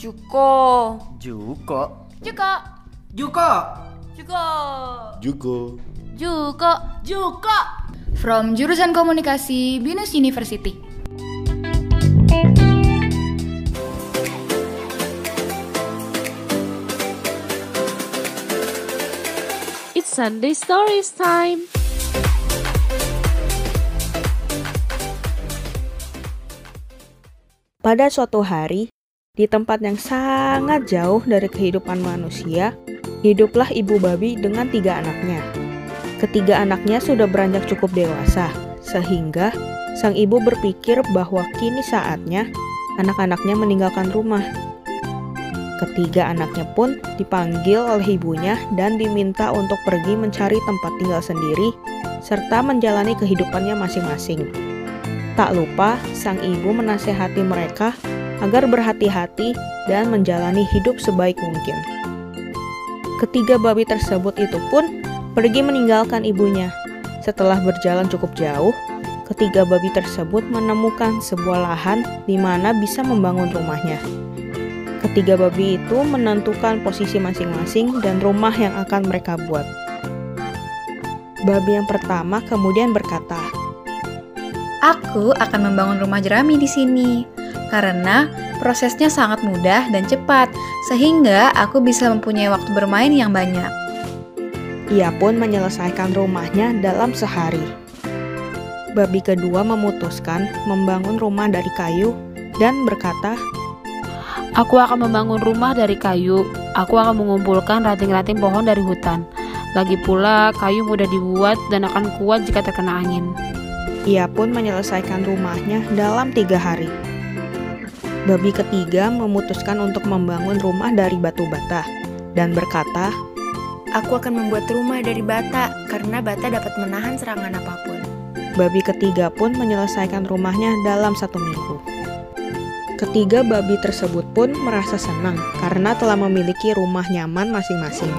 Juko. Juko. Juko. Juko. Juko. Juko. Juko. Juko. From jurusan komunikasi Binus University. It's Sunday Stories time. Pada suatu hari, di tempat yang sangat jauh dari kehidupan manusia, hiduplah ibu babi dengan tiga anaknya. Ketiga anaknya sudah beranjak cukup dewasa, sehingga sang ibu berpikir bahwa kini saatnya anak-anaknya meninggalkan rumah. Ketiga anaknya pun dipanggil oleh ibunya dan diminta untuk pergi mencari tempat tinggal sendiri serta menjalani kehidupannya masing-masing. Tak lupa, sang ibu menasehati mereka agar berhati-hati dan menjalani hidup sebaik mungkin. Ketiga babi tersebut itu pun pergi meninggalkan ibunya. Setelah berjalan cukup jauh, ketiga babi tersebut menemukan sebuah lahan di mana bisa membangun rumahnya. Ketiga babi itu menentukan posisi masing-masing dan rumah yang akan mereka buat. Babi yang pertama kemudian berkata, Aku akan membangun rumah jerami di sini karena prosesnya sangat mudah dan cepat sehingga aku bisa mempunyai waktu bermain yang banyak. Ia pun menyelesaikan rumahnya dalam sehari. Babi kedua memutuskan membangun rumah dari kayu dan berkata, Aku akan membangun rumah dari kayu. Aku akan mengumpulkan ranting-ranting pohon dari hutan. Lagi pula, kayu mudah dibuat dan akan kuat jika terkena angin. Ia pun menyelesaikan rumahnya dalam tiga hari. Babi ketiga memutuskan untuk membangun rumah dari batu bata dan berkata, Aku akan membuat rumah dari bata karena bata dapat menahan serangan apa pun. Babi ketiga pun menyelesaikan rumahnya dalam satu minggu. Ketiga babi tersebut pun merasa senang karena telah memiliki rumah nyaman masing-masing.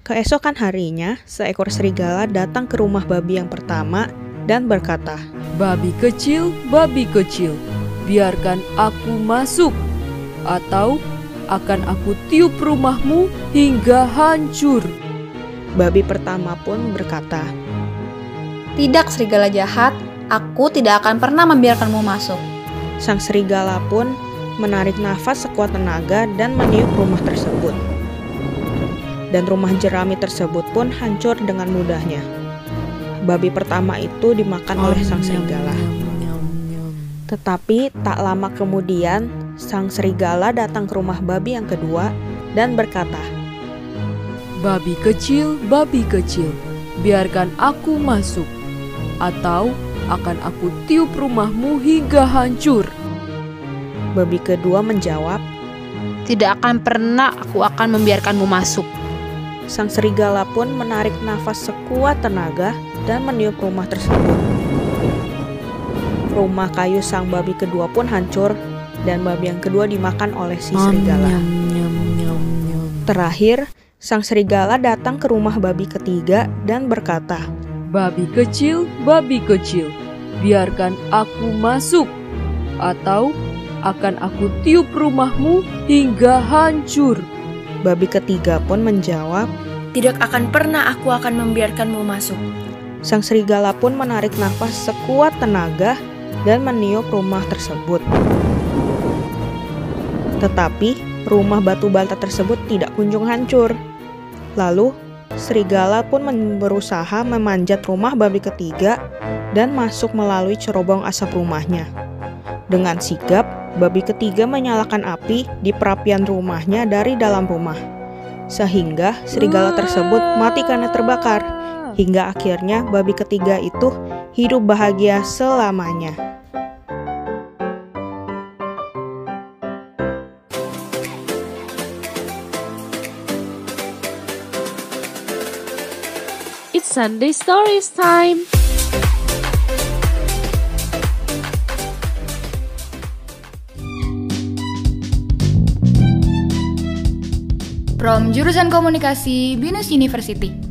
Keesokan harinya, seekor serigala datang ke rumah babi yang pertama dan berkata, Babi kecil, babi kecil, biarkan aku masuk, atau akan aku tiup rumahmu hingga hancur. Babi pertama pun berkata, Tidak serigala jahat, aku tidak akan pernah membiarkanmu masuk. Sang serigala pun menarik nafas sekuat tenaga dan meniup rumah tersebut. Dan rumah jerami tersebut pun hancur dengan mudahnya. Babi pertama itu dimakan oleh sang serigala. Tetapi tak lama kemudian, sang serigala datang ke rumah babi yang kedua dan berkata, Babi kecil, babi kecil, biarkan aku masuk, atau akan aku tiup rumahmu hingga hancur. Babi kedua menjawab, Tidak akan pernah aku akan membiarkanmu masuk. Sang serigala pun menarik nafas sekuat tenaga dan meniup rumah tersebut. Rumah kayu sang babi kedua pun hancur dan babi yang kedua dimakan oleh si serigala. Terakhir, sang serigala datang ke rumah babi ketiga dan berkata, Babi kecil, babi kecil, biarkan aku masuk, atau akan aku tiup rumahmu hingga hancur. Babi ketiga pun menjawab, Tidak akan pernah aku akan membiarkanmu masuk. Sang serigala pun menarik nafas sekuat tenaga dan meniup rumah tersebut. Tetapi rumah batu bata tersebut tidak kunjung hancur. Lalu serigala pun berusaha memanjat rumah babi ketiga dan masuk melalui cerobong asap rumahnya. Dengan sigap, babi ketiga menyalakan api di perapian rumahnya dari dalam rumah. Sehingga serigala tersebut mati karena terbakar. Hingga akhirnya babi ketiga itu hidup bahagia selamanya. It's Sunday Stories time. From jurusan komunikasi Binus University.